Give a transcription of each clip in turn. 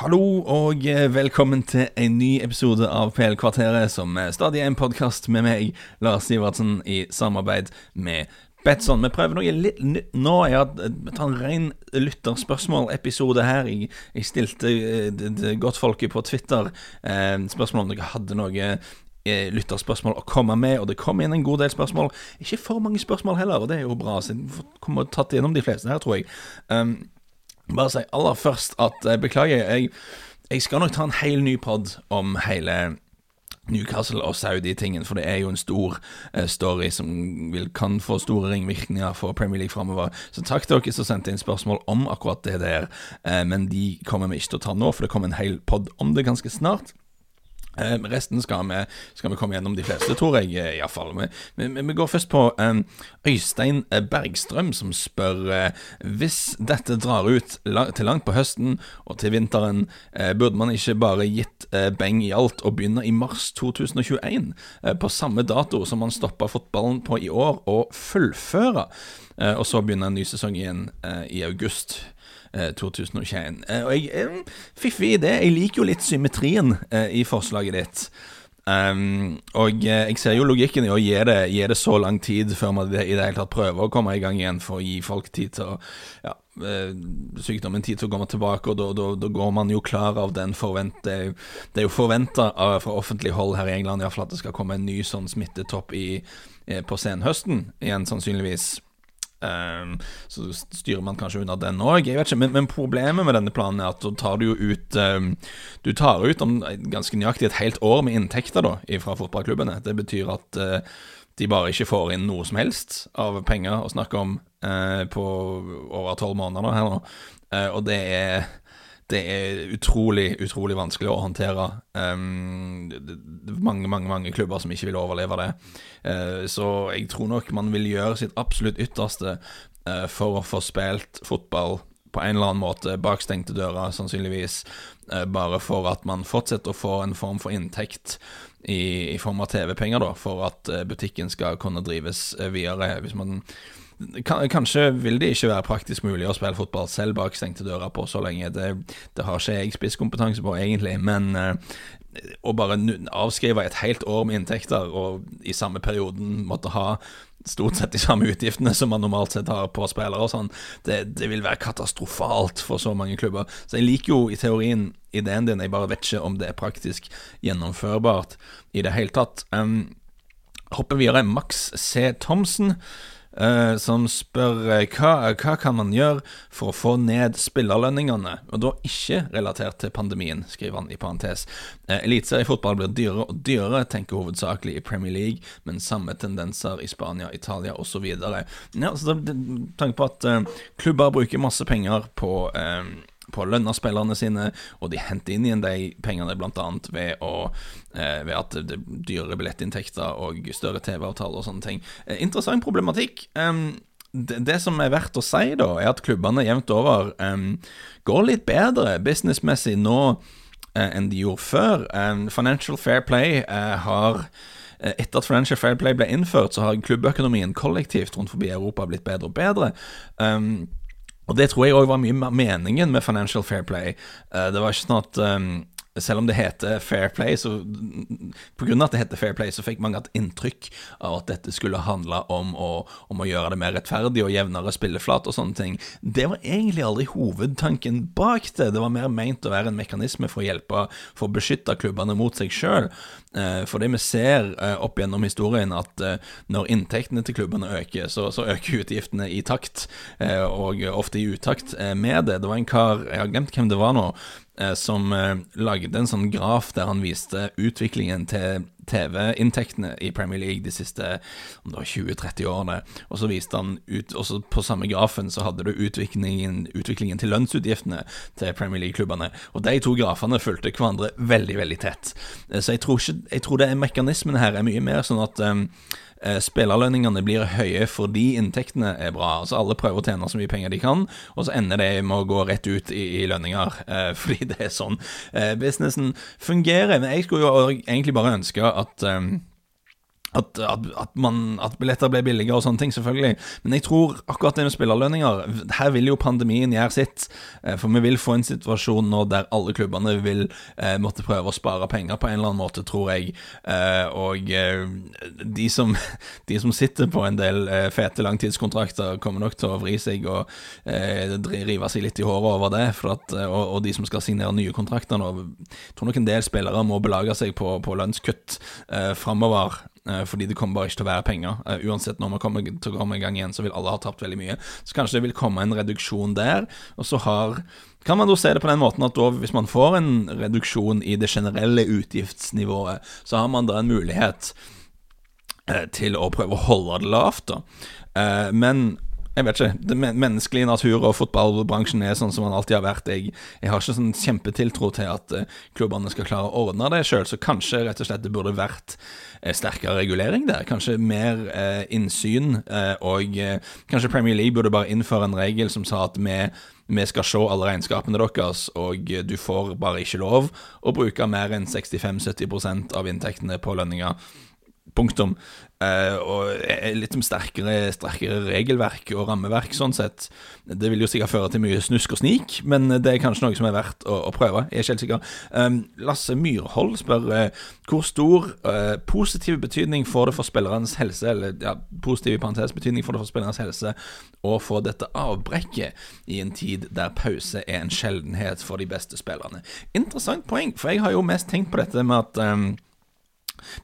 Hallo og eh, velkommen til en ny episode av PL-kvarteret, som eh, stadig er en podkast med meg, Lars Sivertsen, i samarbeid med Betson. Vi prøver noe litt nytt nå. Jeg eh, tatt en ren lytterspørsmål-episode her. Jeg, jeg stilte uh, godtfolket på Twitter uh, spørsmål om dere hadde noe lytterspørsmål å komme med, og det kom inn en god del spørsmål. Ikke for mange spørsmål heller, og det er jo bra. Så jeg kommer tatt gjennom de fleste her, tror jeg. Um, bare si aller først at eh, beklager, jeg, jeg skal nok ta en hel ny pod om hele Newcastle og Saudi-tingen, for det er jo en stor uh, story som vil, kan få store ringvirkninger for Premier League framover. Så takk til dere som sendte inn spørsmål om akkurat det der, uh, men de kommer vi ikke til å ta nå, for det kommer en hel pod om det ganske snart. Um, resten skal vi, skal vi, komme gjennom de fleste, tror jeg, eh, iallfall. Vi, vi, vi går først på um, Øystein Bergstrøm, som spør uh, Hvis dette drar ut la til langt på høsten og til vinteren, uh, burde man ikke bare gitt uh, beng i alt og begynne i mars 2021, på samme dato som man stoppa fotballen på i år, og fullføre, og så begynne en ny sesong igjen i august? 2021. Eh, og jeg er fiffig i det. Jeg liker jo litt symmetrien eh, i forslaget ditt. Um, og jeg ser jo logikken i å gi det, gi det så lang tid før man i det hele tatt prøver å komme i gang igjen, for å gi folk tid til å ja, sykdommen tid til å komme tilbake, og da, går man jo klar av den forvent... Det, er jo forventa fra offentlig hold her i England i hvert fall at det skal komme en ny sånn smittetopp i, på senhøsten igjen, sannsynligvis. Um, så styrer man kanskje unna den òg. Men, men, problemet med denne planen er at da tar du jo ut um, Du tar ut om ganske nøyaktig et helt år med inntekter da fra fotballklubbene. Det betyr at uh, de bare ikke får inn noe som helst av penger å snakke om uh, på over tolv måneder her nå. Uh, og det er det er utrolig, utrolig vanskelig å håndtere. Um, det, er mange, mange mange klubber som ikke vil overleve det. Uh, så jeg tror nok man vil gjøre sitt absolutt ytterste uh, for å få spilt fotball på en eller annen måte bak stengte dører, sannsynligvis. Uh, bare for at man fortsetter å få en form for inntekt i, i form av TV-penger, da, for at butikken skal kunne drives videre. Hvis man Kanskje vil det ikke være praktisk mulig å spille fotball selv bak stengte dører på så lenge. Det, det har ikke jeg spisskompetanse på, egentlig. Men uh, å bare avskrive et helt år med inntekter, og i samme perioden måtte ha stort sett de samme utgiftene som man normalt sett har på spillere og sånn, det, det, vil være katastrofalt for så mange klubber. Så jeg liker jo i teorien ideen din, jeg bare vet ikke om det er praktisk gjennomførbart i det hele tatt. Um, hopper videre. Max C. Thomsen Uh, som spør uh, hva, hva, kan man gjøre for å få ned spillerlønningene, og da ikke relatert til pandemien, skriver han i parentes. Uh, Eliteseriefotball blir dyrere og dyrere, tenker hovedsakelig i Premier League, men samme tendenser i Spania, Italia osv. Ja, så tanke på at uh, klubber bruker masse penger på på å lønne spillerne sine, og de henter inn igjen de pengene bl.a. ved, eh, ved at det er dyrere billettinntekter og større TV-avtaler og sånne ting. Eh, interessant problematikk. Um, det, det, som er verdt å si, da, er at klubbene jevnt over um, går litt bedre businessmessig nå uh, enn de gjorde før. Um, Financial Fair Play uh, har etter at Financial Fair Play ble innført, så har klubbøkonomien kollektivt rundt forbi Europa blitt bedre og bedre. Um, og det tror jeg òg var mye meningen med Financial Fair Play. Uh, det var ikke sånn at um, selv om det heter Fair Play, så pga. at det heter Fair Play, så fikk mange et inntrykk av at dette skulle handle om å, om å gjøre det mer rettferdig og jevnere spilleflat og sånne ting. Det var egentlig aldri hovedtanken bak det. Det var mer meint å være en mekanisme for å hjelpe, for å beskytte klubbene mot seg sjøl. Eh, for det vi ser eh, opp gjennom historien, at eh, når inntektene til klubbene øker, så, så øker utgiftene i takt, og ofte i utakt med det. Det var en kar, jeg har glemt hvem det var nå, som eh, lagde en sånn graf der han viste utviklingen til TV-inntektene i Premier League de siste 20-30 årene. Og så viste han ut også På samme grafen så hadde du utviklingen, utviklingen til lønnsutgiftene til Premier League-klubbene. Og de to grafene fulgte hverandre veldig, veldig tett. Eh, så jeg tror, ikke, jeg tror det er mekanismen her er mye mer sånn at um, spillerlønningene blir høye fordi inntektene er bra. Altså Alle prøver å tjene så mye penger de kan, og så ender det med å gå rett ut i, i lønninger. Eh, fordi det er sånn eh, businessen fungerer. Men jeg skulle jo egentlig bare ønske at eh, at, at, at, man, at, billetter ble billigere og sånne ting, selvfølgelig. Men jeg tror akkurat det med spillerlønninger Her vil jo pandemien gjøre sitt. Eh, for vi vil få en situasjon nå der alle klubbene vil eh, måtte prøve å spare penger på en eller annen måte, tror jeg. Eh, og eh, de, som, de, som, sitter på en del eh, fete langtidskontrakter, kommer nok til å vri seg og eh, rive seg litt i håret over det. At, og, og, de som skal signere nye kontrakter nå, tror nok en del spillere må belage seg på, på lønnskutt eh, framover. Eh, fordi det kommer bare ikke til å være penger. Uh, uansett når man kommer til å komme i gang igjen, så vil alle ha tapt veldig mye. Så kanskje det vil komme en reduksjon der. Og så har kan man da se det på den måten at da, hvis man får en reduksjon i det generelle utgiftsnivået, så har man da en mulighet uh, til å prøve å holde det lavt. da. men jeg vet ikke. Det menneskelige natur og fotballbransjen er sånn som den alltid har vært. Jeg, jeg har ikke sånn kjempetiltro til at uh, klubbene skal klare å ordne det sjøl, så kanskje rett og slett det burde vært uh, sterkere regulering der. Kanskje mer eh, innsyn, og kanskje Premier League burde bare innføre en regel som sa at vi vi skal se alle regnskapene deres, og du får bare ikke lov å bruke mer enn 65-70% av inntektene på lønninger. Punktum. Eh, og litt som sterkere, sterkere, regelverk og rammeverk, sånn sett. Det vil jo sikkert føre til mye snusk og snik, men det er kanskje noe som er verdt å, å prøve. Jeg er ikke helt sikker. Eh, Lasse Myrhold spør eh, hvor stor uh, positiv betydning får det for spillernes helse, eller ja, positiv i parentes betydning får det for spillernes helse å få dette avbrekket i en tid der pause er en sjeldenhet for de beste spillerne. Interessant poeng, for jeg har jo mest tenkt på dette med at um,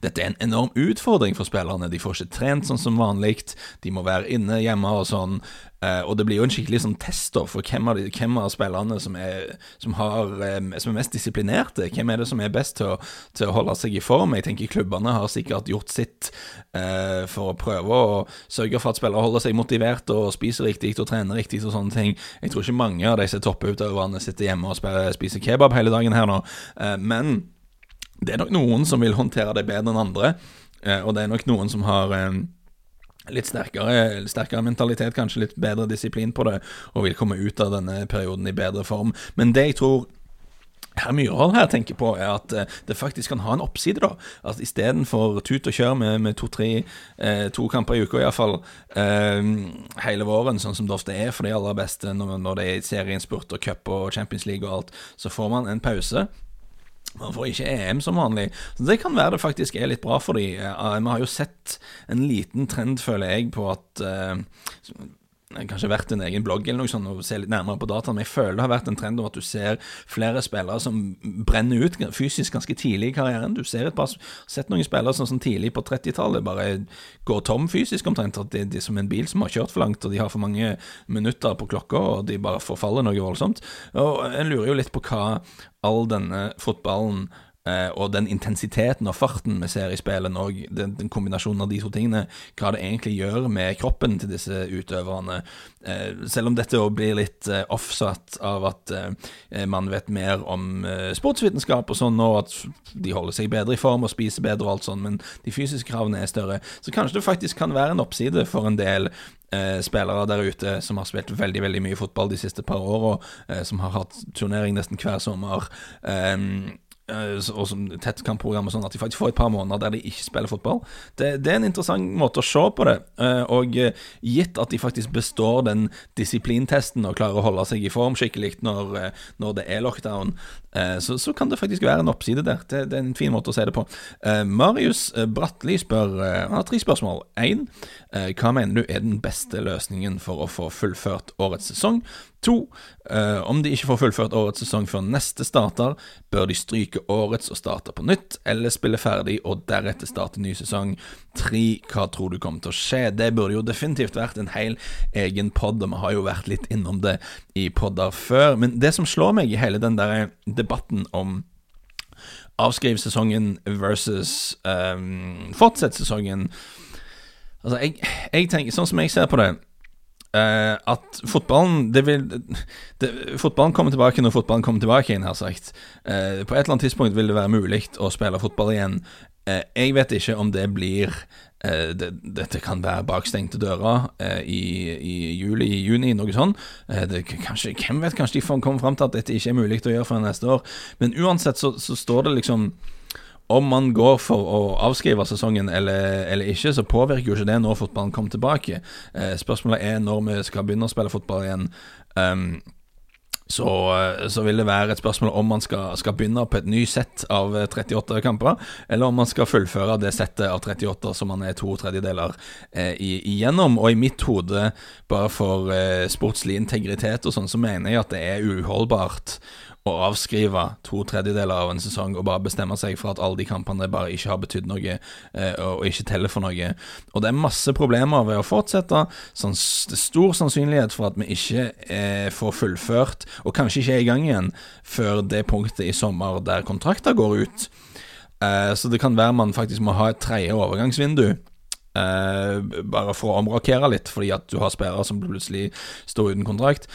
dette er en enorm utfordring for spillerne. De får ikke trent sånn som vanlig. De må være inne hjemme og sånn. Uh, og det blir jo en skikkelig sånn test for hvem av, de, hvem av spillerne som er, som, har, um, som er, mest disiplinerte. Hvem er det som er best til å, til å, holde seg i form? Jeg tenker klubbene har sikkert gjort sitt uh, for å prøve å sørge for at spillere holder seg motivert og spiser riktig og trener riktig og sånne ting. Jeg tror ikke mange av disse topputøverne sitter hjemme og spiser kebab hele dagen her nå, uh, men det er nok noen som vil håndtere det bedre enn andre, eh, og det er nok noen som har eh, litt sterkere, sterkere, mentalitet, kanskje litt bedre disiplin på det, og vil komme ut av denne perioden i bedre form. Men det jeg tror Herr Myrhold her tenker på, er at eh, det faktisk kan ha en oppside, da. At istedenfor tut og kjør med, med to-tre eh, to kamper i uka, iallfall, eh, hele våren, sånn som det ofte er for de aller beste når, når det er serieinnspurt og cup og Champions League og alt, så får man en pause man får ikke EM som vanlig. Så Det kan være det faktisk er litt bra for dem. Eh, vi har jo sett en liten trend, føler jeg, på at uh, Kanskje vært en egen blogg eller noe sånt og se litt nærmere på dataen, men jeg føler det har vært en trend om at du ser flere spillere som brenner ut fysisk ganske tidlig i karrieren. Du ser et par, sett noen spillere som, som tidlig på 30-tallet bare går tom fysisk omtrent. At det, det er som en bil som har kjørt for langt, og de har for mange minutter på klokka, og de bare forfaller noe voldsomt. Og En lurer jo litt på hva all denne fotballen og den intensiteten og farten vi ser i spillet og den, den, kombinasjonen av de to tingene, hva det egentlig gjør med kroppen til disse utøverne. Eh, selv om dette blir litt eh, offsatt av at man vet mer om sportsvitenskap og sånn, og at de holder seg bedre i form og spiser bedre og alt sånn, men de fysiske kravene er større. Så kanskje det faktisk kan være en oppside for en del Eh, spillere der ute som har spilt veldig veldig mye fotball de siste par åra, eh, som har hatt turnering nesten hver sommer. Eh, Eh, og som tettkampprogram og sånn, at de faktisk får et par måneder der de ikke spiller fotball. Det, det, er en interessant måte å se på det. Eh, og eh, gitt at de faktisk består den disiplintesten og klarer å holde seg i form skikkelig når, når det er lockdown, så, så, kan det faktisk være en oppside der. Det, det, er en fin måte å se det på. Marius Bratli spør Han har tre spørsmål. Én, hva mener du er den beste løsningen for å få fullført årets sesong? To, eh, om de ikke får fullført årets sesong før neste starter, bør de stryke årets og starte på nytt, eller spille ferdig og deretter starte ny sesong. Tre, hva tror du kommer til å skje? Det burde jo definitivt vært en hel egen pod, og vi har jo vært litt innom det i podder før. Men det som slår meg i hele den der debatten om avskriv sesongen versus um, fortsett sesongen Altså, jeg, jeg tenker, sånn som jeg ser på det at fotballen det vil, det, Fotballen kommer tilbake når fotballen kommer tilbake igjen, har sagt. Uh, på et eller annet tidspunkt vil det være mulig å spille fotball igjen. Uh, jeg vet ikke om det blir det, Dette kan være bakstengte dører i, i juli-juni, noe sånt. kanskje, hvem vet, kanskje de kommer fram til at dette ikke er mulig å gjøre før neste år. Men uansett så, så står det liksom om man går for å avskrive sesongen eller, eller, ikke, så påvirker jo ikke det når fotballen kommer tilbake. Eh, spørsmålet er når vi skal begynne å spille fotball igjen. Um, så, så, vil det være et spørsmål om man skal, skal, begynne på et ny sett av 38 kamper, eller om man skal fullføre det settet av 38 som man er to tredjedeler eh, igjennom. Og i mitt hode, bare for eh, sportslig integritet og sånn, så mener jeg at det er uholdbart å avskrive to tredjedeler av en sesong og bare bestemme seg for at alle de kampene bare ikke har betydd noe eh, og ikke teller for noe. Og det er masse problemer ved å fortsette. Sånn, det er stor sannsynlighet for at vi ikke eh, får fullført, og kanskje ikke er i gang igjen, før det punktet i sommer der kontrakter går ut. Eh, så det kan være man faktisk må ha et tredje overgangsvindu. Uh, bare for å omrokere litt, fordi at du har spillere som plutselig står uten kontrakt.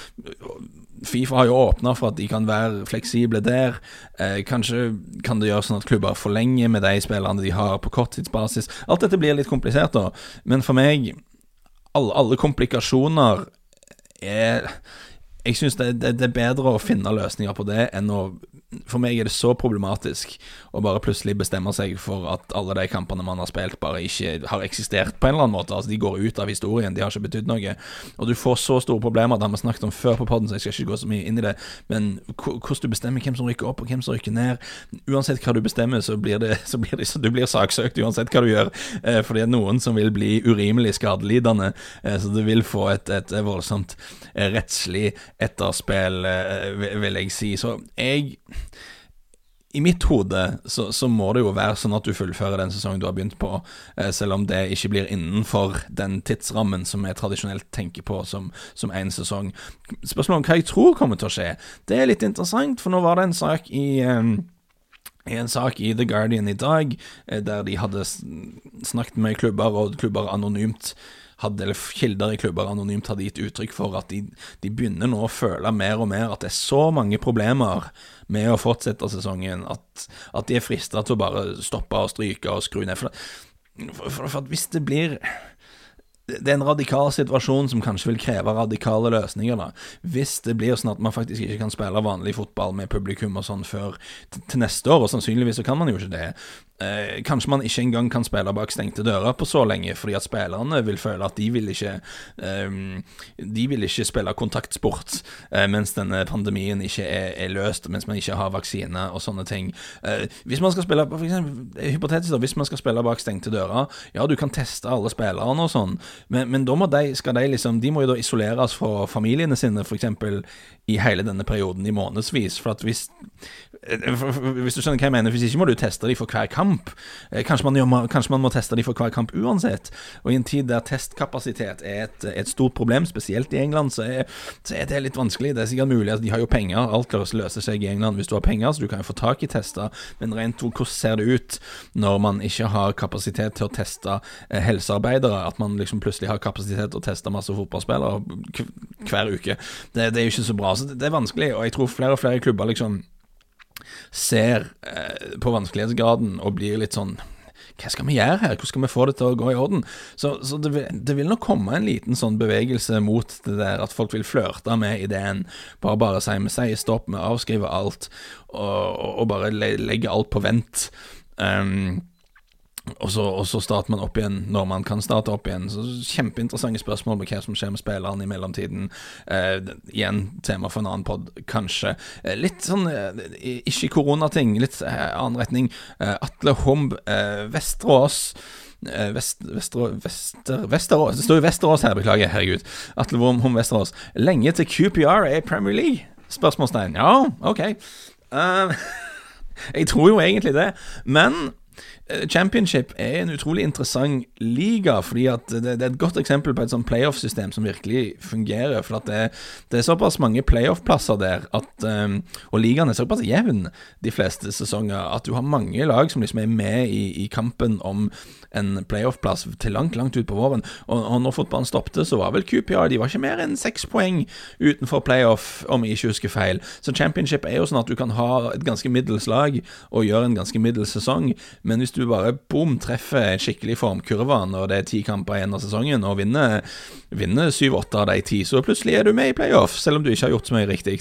Fifa har jo åpna for at de kan være fleksible der. Eh, kanskje kan det gjøre sånn at klubber forlenger med de spillerne de har på korttidsbasis. Alt dette blir litt komplisert, da. Men for meg, alle, alle komplikasjoner er Jeg syns det, det, det, er bedre å finne løsninger på det enn å for meg er det så problematisk å bare plutselig bestemme seg for at alle de kampene man har spilt, bare ikke har eksistert på en eller annen måte. Altså De går ut av historien, de har ikke betydd noe. Og du får så store problemer, det har vi snakket om før på poden, så jeg skal ikke gå så mye inn i det. Men hvordan du bestemmer hvem som rykker opp, og hvem som rykker ned Uansett hva du bestemmer, så blir det, så blir det så du blir saksøkt uansett hva du gjør. Eh, fordi det er noen som vil bli urimelig skadelidende, eh, så du vil få et, et voldsomt rettslig etterspill, eh, vil jeg si. Så jeg i mitt hode så, så, må det jo være sånn at du fullfører den sesongen du har begynt på, eh, selv om det ikke blir innenfor den tidsrammen som jeg tradisjonelt tenker på som én sesong. Spørsmålet om hva jeg tror kommer til å skje, det er litt interessant, for nå var det en sak i um i en sak i The Guardian i dag, eh, der de hadde snakket med klubber, og klubber anonymt hadde, eller kilder i klubber anonymt hadde gitt uttrykk for at de, de, begynner nå å føle mer og mer at det er så mange problemer med å fortsette sesongen at, at de er frista til å bare stoppe og stryke og skru ned. For, for, for, for hvis det blir det er en radikal situasjon som kanskje vil kreve radikale løsninger. da Hvis det blir sånn at man faktisk ikke kan spille vanlig fotball med publikum og sånn før til neste år, og sannsynligvis så kan man jo ikke det. Eh, kanskje man ikke engang kan spille bak stengte dører på så lenge, fordi at spillerne vil føle at de vil ikke eh, De vil ikke spille kontaktsport eh, mens denne pandemien ikke er, er, løst, mens man ikke har vaksine og sånne ting. Eh, hvis man skal spille for eksempel, Hypotetisk, da, hvis man skal spille bak stengte dører, ja, du kan teste alle spillerne og sånn, men, men da må de, skal de liksom De må jo da isoleres fra familiene sine, f.eks. i hele denne perioden i månedsvis. For at hvis hvis du skjønner hva jeg mener, hvis ikke må du teste dem for hver kamp. Eh, kanskje man, gjør, kanskje man må teste dem for hver kamp uansett. Og i en tid der testkapasitet er et, et stort problem, spesielt i England, så er, så er, det litt vanskelig. Det er sikkert mulig, altså, de har jo penger, alt løser seg i England hvis du har penger, så du kan jo få tak i tester. Men rent hvordan ser det ut når man ikke har kapasitet til å teste eh, helsearbeidere? At man liksom plutselig har kapasitet til å teste masse fotballspillere hver uke. Det, det er jo ikke så bra. Så det, det er vanskelig, og jeg tror flere og flere klubber liksom ser eh, på vanskelighetsgraden og blir litt sånn hva skal vi gjøre her, hvordan skal vi få det til å gå i orden? Så, så det, det, vil nok komme en liten sånn bevegelse mot det der at folk vil flørte med ideen. Bare bare si vi sier stopp, vi avskriver alt, og, og bare legger alt på vent. Um, og så, og så, starter man opp igjen når man kan starte opp igjen. Så Kjempeinteressante spørsmål om hva som skjer med spilleren i mellomtiden. Eh, igjen tema for en annen pod, kanskje. Eh, litt sånn eh, ikke koronating, litt eh, annen retning. Eh, Atle Homb, eh, Vesterås. Vest, Vester, Vester, Vesterås Det står jo Vesterås her, beklager. Herregud. Atle Homb Vesterås. Lenge til QPR er Premier League? Spørsmålstegn. Ja, ok. jeg tror jo egentlig det. Men championship er en utrolig interessant liga, fordi at det, det er et godt eksempel på et sånn playoff-system som virkelig fungerer. For at det, det er såpass mange playoff-plasser der, at, um, og ligaen er såpass jevn de fleste sesonger, at du har mange lag som liksom er med i, i kampen om en playoff-plass til langt, langt ut på våren. Og, og når fotballen stoppet, så var vel QPR De var ikke mer enn seks poeng utenfor playoff, om jeg ikke husker feil. Så championship er jo sånn at du kan ha et ganske middels lag og gjøre en ganske middels sesong, men hvis du bare bom treffer skikkelig formkurve når det er ti kamper igjen av sesongen, og vinner, vinner syv-åtte av de ti, så plutselig er du med i playoff, selv om du ikke har gjort så mye riktig.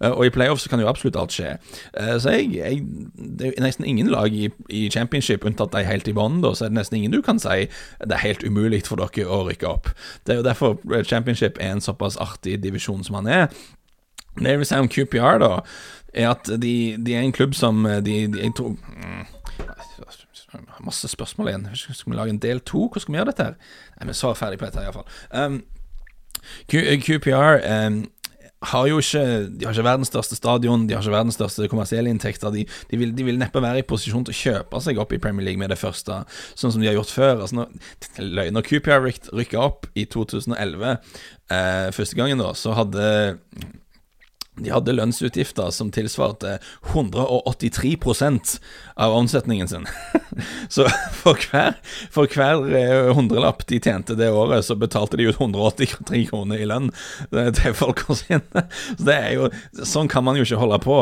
Eh, og i playoff så kan jo absolutt alt skje. Eh, så jeg, jeg, det er nesten ingen lag i, i championship, unntatt de helt i bånn, så er det nesten ingen du kan si det er helt umulig for dere å rykke opp. Det er jo derfor championship er en såpass artig divisjon som han er. Det jeg vil si om QPR, da, er at de, de er en klubb som de, de Jeg tror mm, Masse spørsmål igjen. Skal vi lage en del to? Hvordan skal vi gjøre dette? her? Nei, Vi svarer ferdig på dette, iallfall. Um, QPR um, har jo ikke De har ikke verdens største stadion, de har ikke verdens største kommersielle inntekter. De, de, vil, de, vil, neppe være i posisjon til å kjøpe seg opp i Premier League med det første, sånn som de har gjort før. Altså når, når QPR rykka opp i 2011, eh, første gangen, da, så hadde de hadde lønnsutgifter som tilsvarte 183% av omsetningen sin. så for hver, for hver eh, hundrelapp de tjente det året, så betalte de ut 183 kroner i lønn til folka sine. Så det er jo Sånn kan man jo ikke holde på.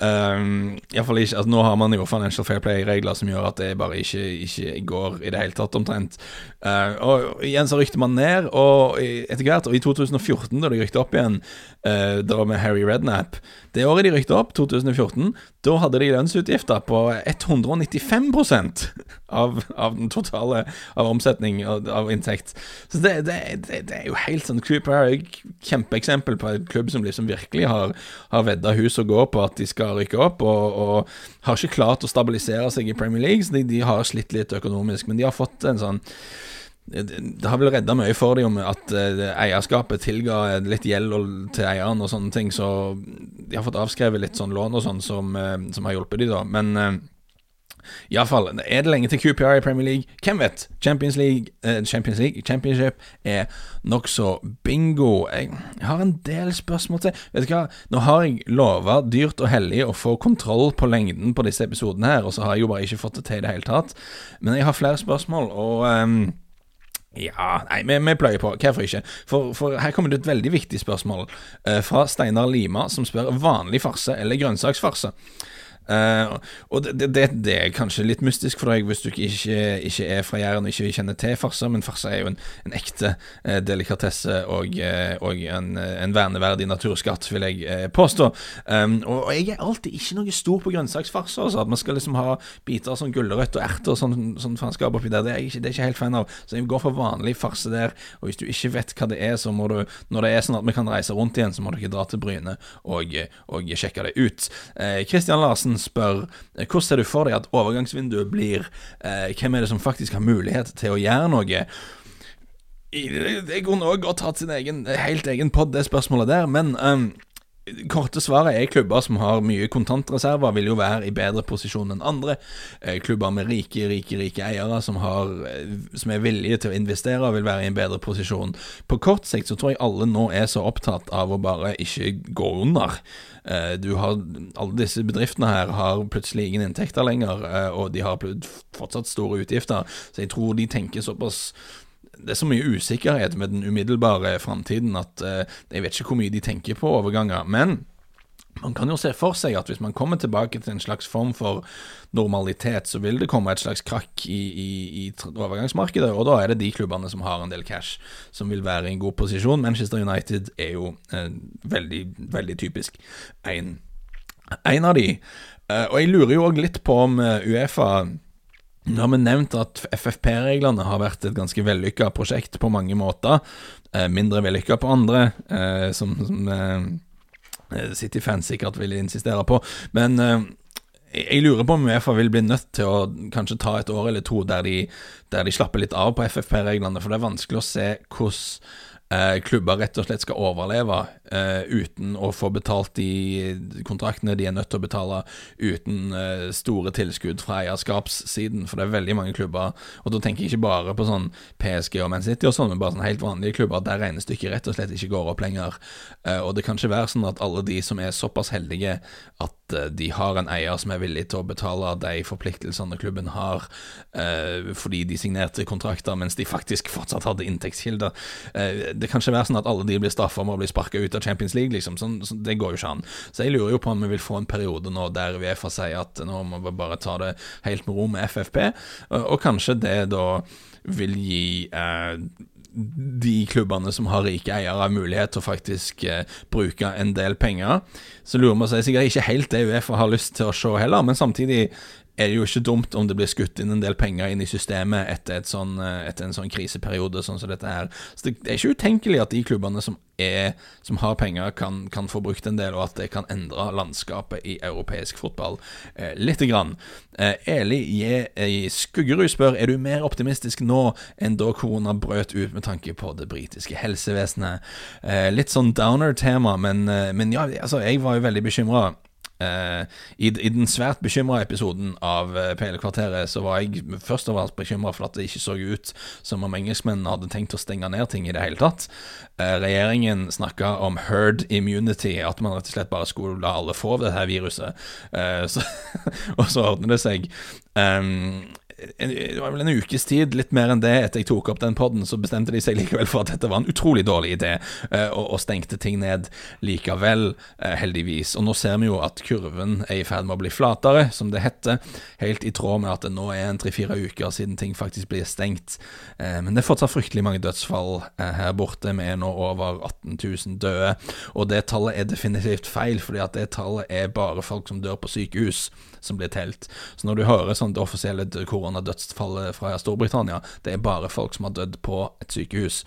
Um, ikke altså Nå har man jo Financial Fair Play-regler som gjør at det bare ikke, ikke går i det hele tatt, omtrent. Uh, og igjen så rykte man ned, og etter hvert, og i 2014, da de rykte opp igjen, uh, da med Harry Rednap Det året de rykte opp, 2014, da hadde de lønnsutgifter på 195 av, av den totale av omsetning av, av inntekt. Så det, det, det, det, er jo helt sånn Cooper er et kjempeeksempel på en klubb som liksom virkelig har, har vedda hus og gå på at de skal rykke opp, og, og, har ikke klart å stabilisere seg i Premier League. Så de, de har slitt litt økonomisk, men de har fått en sånn det har vel redda mye for dem at uh, eierskapet tilga litt gjeld til eieren og sånne ting, så de har fått avskrevet litt sånn lån og sånn som, uh, som har hjulpet dem da. Men uh, iallfall, er det lenge til QPR i Premier League? Hvem vet? Champions League, eh, Champions League Championship er nokså bingo. Jeg, har en del spørsmål til. Vet du hva, nå har jeg lova dyrt og hellig å få kontroll på lengden på disse episodene her, og så har jeg jo bare ikke fått det til i det hele tatt. Men jeg har flere spørsmål, og um, ja, nei, vi, vi pløyer på. Hvorfor ikke? For, for, her kommer det et veldig viktig spørsmål uh, fra Steinar Lima, som spør vanlig farse eller grønnsaksfarse. Uh, og det, det, det, er kanskje litt mystisk for deg hvis du ikke, ikke er fra Jæren og ikke kjenner til farse, men farse er jo en, en ekte uh, delikatesse og, uh, og en, en, verneverdig naturskatt, vil jeg påstå. Um, og, og, jeg er alltid ikke noe stor på grønnsaksfarse. Altså, at man skal liksom ha biter som gulrøtt og erter og sånn, sånn faenskap oppi der. Det er, ikke, det er ikke helt fan av. Så jeg går for vanlig farse der. Og hvis du ikke vet hva det er, så må du, når det er sånn at vi kan reise rundt igjen, så må du ikke dra til Bryne og, og sjekke det ut. Kristian Larsen spør eh, hvordan ser du for deg at overgangsvinduet blir? Eh, hvem er det som faktisk har mulighet til å gjøre noe? Det kunne òg godt hatt sin egen, helt egen pod, det spørsmålet der, men um, korte svaret er klubber som har mye kontantreserver, vil jo være i bedre posisjon enn andre. Eh, klubber med rike, rike, rike eiere som, har, eh, som er villige til å investere, vil være i en bedre posisjon. På kort sikt så tror jeg alle nå er så opptatt av å bare ikke gå under. Eh, du har, alle disse bedriftene her har plutselig ingen inntekter lenger, og de har fortsatt store utgifter, så jeg tror de tenker såpass det er så mye usikkerhet med den umiddelbare framtiden at eh, jeg vet ikke hvor mye de tenker på overganger. Men man kan jo se for seg at hvis man kommer tilbake til en slags form for normalitet, så vil det komme et slags krakk i, i, i overgangsmarkedet, og da er det de klubbene som har en del cash, som vil være i en god posisjon. Manchester United er jo eh, veldig, veldig typisk en, en av de. Eh, og jeg lurer jo òg litt på om eh, Uefa nå har vi nevnt at FFP-reglene har vært et ganske vellykka prosjekt på mange måter. Eh, mindre vellykka på andre, eh, som, som eh, City-fans sikkert vil insistere på. Men jeg lurer på om Uefa vil bli nødt til å kanskje ta et år eller to der de, der de slapper litt av på FFP-reglene, for det er vanskelig å se hvordan eh, klubber rett og slett skal overleve eh, uten å få betalt de kontraktene de er nødt til å betale, uten eh, store tilskudd fra eierskapssiden. For det er veldig mange klubber, og da tenker jeg ikke bare på sånn PSG og Man City og sånn, men bare sånn helt vanlige klubber der regnestykket rett og slett ikke går opp lenger. Eh, og det kan ikke være sånn at alle de som er såpass heldige at eh, de har en eier som er villig til å betale de forpliktelsene klubben har, eh, fordi de signerte kontrakter mens de faktisk fortsatt hadde inntektskilder det kan ikke være sånn at alle de blir straffa med å bli sparka ut av Champions League, liksom. Sånn, så det går jo ikke an. Så jeg lurer jo på om vi vil få en periode nå der Uefa sier at nå må vi bare ta det helt med ro med FFP, og, og kanskje det da vil gi eh, de klubbene som har rike eiere, mulighet til å faktisk eh, bruke en del penger. Så lurer vi oss sikkert ikke helt det Uefa har lyst til å se heller, men samtidig er det jo ikke dumt om det blir skutt inn en del penger inn i systemet etter, sånn, eh, etter en sånn kriseperiode sånn som dette her. Så det, er ikke utenkelig at de klubbene som, er, som har penger, kan, kan, få brukt en del, og at det kan endre landskapet i europeisk fotball eh, lite grann. Eh, Eli i Skuggerud spør er du mer optimistisk nå enn da korona brøt ut med tanke på det britiske helsevesenet. Eh, litt sånn downer-tema, men, eh, men, ja, altså, jeg var jo veldig bekymra Uh, i, i, den svært bekymra episoden av uh, PL-kvarteret så var jeg først og fremst bekymra for at det ikke så ut som om engelskmennene hadde tenkt å stenge ned ting i det hele tatt. Uh, regjeringen snakka om herd immunity, at man rett og slett bare skulle la alle få det her viruset. Så, og så ordner det seg. Um, det var vel en ukes tid, litt mer enn det, etter jeg tok opp den poden, så bestemte de seg likevel for at dette var en utrolig dårlig idé, eh, og, og stengte ting ned likevel, eh, heldigvis. Og nå ser vi jo at kurven er i ferd med å bli flatere, som det heter, helt i tråd med at det nå er en tre-fire uker siden ting faktisk blir stengt. Eh, men det er fortsatt fryktelig mange dødsfall her borte, vi er nå over 18 000 døde, og det tallet er definitivt feil, fordi at det tallet er bare folk som dør på sykehus som blir telt. Så når du hører sånn det offisielle koronadødsfallet fra Storbritannia, det er bare folk som har dødd på et sykehus.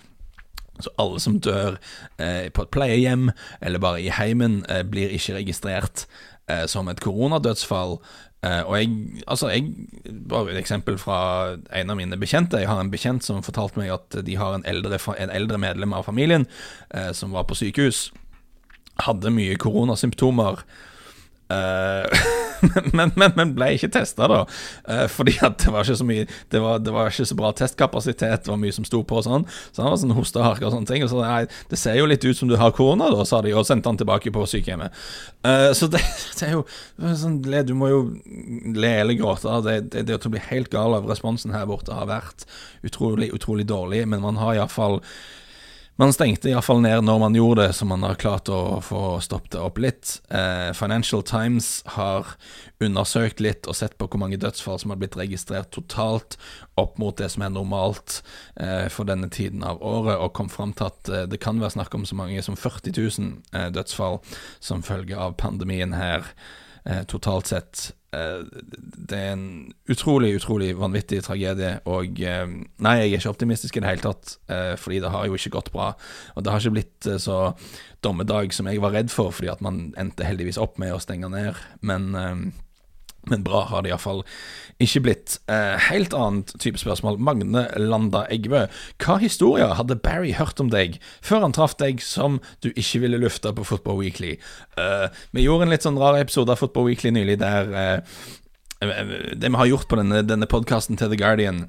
Så alle som dør eh, på et pleiehjem eller bare i heimen, eh, blir ikke registrert eh, som et koronadødsfall. Eh, og jeg, altså jeg, Bare et eksempel fra en av mine bekjente. Jeg har en bekjent som fortalte meg at de har en eldre, en eldre medlem av familien eh, som var på sykehus. Hadde mye koronasymptomer men, men, men, ble ikke testa, da. Uh, fordi at det var ikke så mye det var, det var, ikke så bra testkapasitet, det var mye som sto på og sånn. Så han var sånn hostehark og sånne ting. Og så nei, det ser jo litt ut som du har korona, da, sa de, og sendte han tilbake på sykehjemmet. Uh, så det, det, er jo sånn, Du må jo le eller gråte. Det, det, det å bli helt gal av responsen her borte har vært utrolig, utrolig dårlig, men man har iallfall man stengte iallfall ned når man gjorde det, så man har klart å få stoppet det opp litt. Eh, Financial Times har undersøkt litt og sett på hvor mange dødsfall som har blitt registrert totalt opp mot det som er normalt eh, for denne tiden av året, og kom fram til at eh, det kan være snakk om så mange som 40 000 eh, dødsfall som følge av pandemien her totalt sett. Eh, det er en utrolig, utrolig vanvittig tragedie. Og eh, nei, jeg er ikke optimistisk i det hele tatt, eh, fordi det har jo ikke gått bra. Og det har ikke blitt så dommedag som jeg var redd for, fordi at man endte heldigvis opp med å stenge ned. Men men bra har det iallfall ikke blitt. Eh, helt annet type spørsmål. Magne Landa Eggebø. Hva historier hadde Barry hørt om deg før han traff deg som du ikke ville lufte på Football Weekly? Eh, vi gjorde en litt sånn rar episode av Football Weekly nylig der eh, eh Det vi har gjort på denne, denne podkasten til The Guardian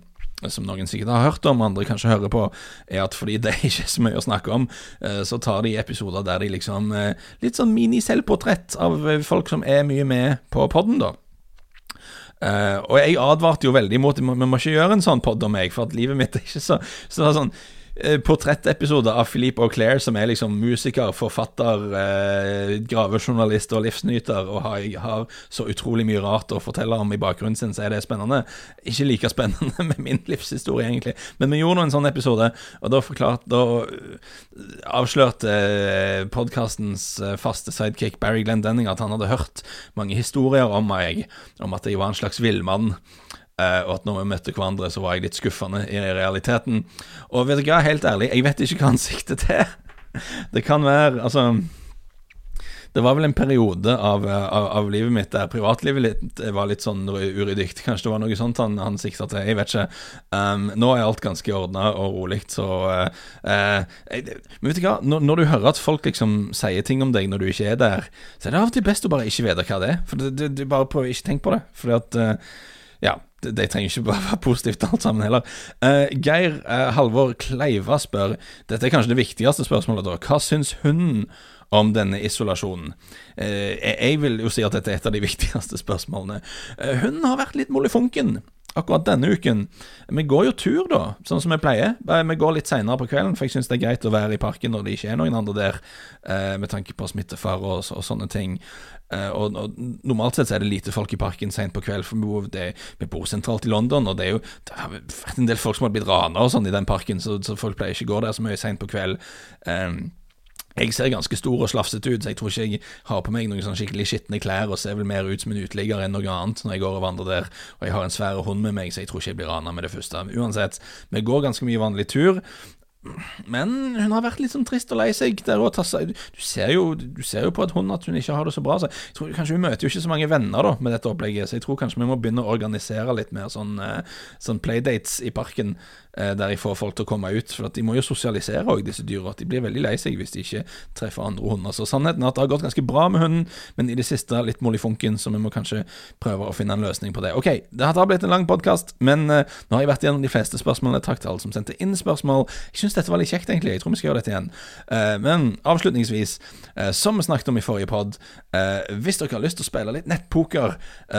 som noen sikkert har hørt om, andre kanskje hører på, er at fordi det er ikke så mye å snakke om, eh, så tar de episoder der de liksom eh, Litt sånn mini-selvportrett av folk som er mye med på podden, da. Uh, og jeg advarte jo veldig mot Vi må ikke gjøre en sånn pod om meg, for at livet mitt er ikke så, så sånn Eh, portrettepisode av Philippe Auclair, som er liksom musiker, forfatter, eh, gravejournalist og livsnyter, og har, har, så utrolig mye rart å fortelle om i bakgrunnen sin, så er det spennende. Ikke like spennende med min livshistorie, egentlig, men vi gjorde nå en sånn episode, og da forklart Da eh, avslørte eh, podkastens faste sidekick Barry Glenn Denning at han hadde hørt mange historier om meg, om at jeg var en slags villmann. Uh, og at når vi møtte hverandre, så var jeg litt skuffende i realiteten. Og vet du hva, helt ærlig, jeg vet ikke hva han sikter til. Det kan være Altså det var vel en periode av, av, av, livet mitt der privatlivet litt, var litt sånn uryddig. Kanskje det var noe sånt han, han sikta til. Jeg vet ikke. Um, nå er alt ganske ordna og rolig, så uh, uh, Men vet du hva, når, når, du hører at folk liksom sier ting om deg når du ikke er der, så er det av og til best å bare ikke vite hva det er. For det, det, du bare prøver ikke tenk på det. Fordi at uh, Ja det, trenger ikke bare være positivt alt sammen heller. Uh, Geir uh, Halvor Kleiva spør Dette er kanskje det viktigste spørsmålet, da. Hva syns hun om denne isolasjonen? Uh, jeg vil jo si at dette er et av de viktigste spørsmålene. hun har vært litt molefonken akkurat denne uken Vi går jo tur, da, sånn som vi pleier. Vi går litt seinere på kvelden, for jeg syns det er greit å være i parken når det ikke er noen andre der, eh, med tanke på smittefare og, og, sånne ting. Eh, og, og, Normalt sett så er det lite folk i parken seint på kveld, for vi bor, det, vi bor sentralt i London, og det er jo det har vært en del folk som har blitt rana og sånn i den parken, så, så folk pleier ikke å gå der så mye seint på kveld. Um, jeg ser ganske stor og slafsete ut, så jeg tror ikke jeg har på meg noen sånn skikkelig skitne klær og ser vel mer ut som en uteligger enn noe annet når jeg går og vandrer der. Og jeg har en svær hund med meg, så jeg tror ikke jeg blir rana med det første. Uansett, vi går ganske mye vanlig tur. Men hun har vært litt sånn trist og lei seg. Der og du, ser jo, du ser jo på et hund at hun ikke har det så bra. Så jeg tror Kanskje Hun møter jo ikke så mange venner da med dette opplegget, så jeg tror kanskje vi må begynne å organisere litt mer sånn, eh, sånn playdates i parken. Eh, der jeg får folk til å komme ut. For de må jo sosialisere òg, disse dyra. De blir veldig lei seg hvis de ikke treffer andre hunder. Så sannheten er at det har gått ganske bra med hunden, men i det siste litt mollifunken, så vi må kanskje prøve å finne en løsning på det. Ok, det har blitt en lang podkast, men uh, nå har jeg vært gjennom de fleste spørsmålene. Takk til alle som sendte inn spørsmål. Jeg syns dette var litt kjekt, egentlig. Jeg tror vi skal gjøre dette igjen. Uh, men avslutningsvis, som vi snakket om i forrige pod, hvis dere har lyst til å spille litt nettpoker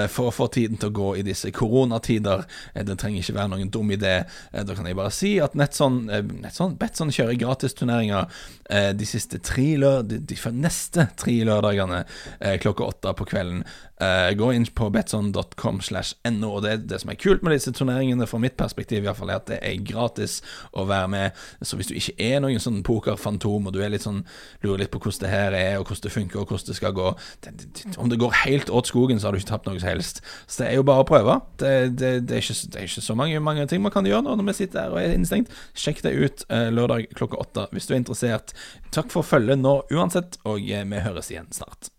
for å få tiden til å gå i disse koronatider, det trenger ikke være noen dum idé. dere kan jeg bare si at Netson, Netson Betson kjører gratisturneringer eh, de siste tre lør, de, de neste tre lørdagene eh, klokka åtte på kvelden. Eh, gå inn på betson.com slash no, og det, det som er kult med disse turneringene, fra mitt perspektiv i hvert fall, er at det er gratis å være med. Så hvis du ikke er noen sånn pokerfantom, og du er litt sånn lurer litt på hvordan det her er, og hvordan det funker, og hvordan det skal gå det, det, Om det går helt åt skogen, så har du ikke tapt noe som helst. Så det er jo bare å prøve. Det, er ikke, det, er ikke, så mange, mange ting man kan gjøre når vi sitter her og er innestengt. Sjekk det ut uh, lørdag klokka åtte hvis du er interessert. Takk for følget nå uansett, og uh, vi høres igjen snart.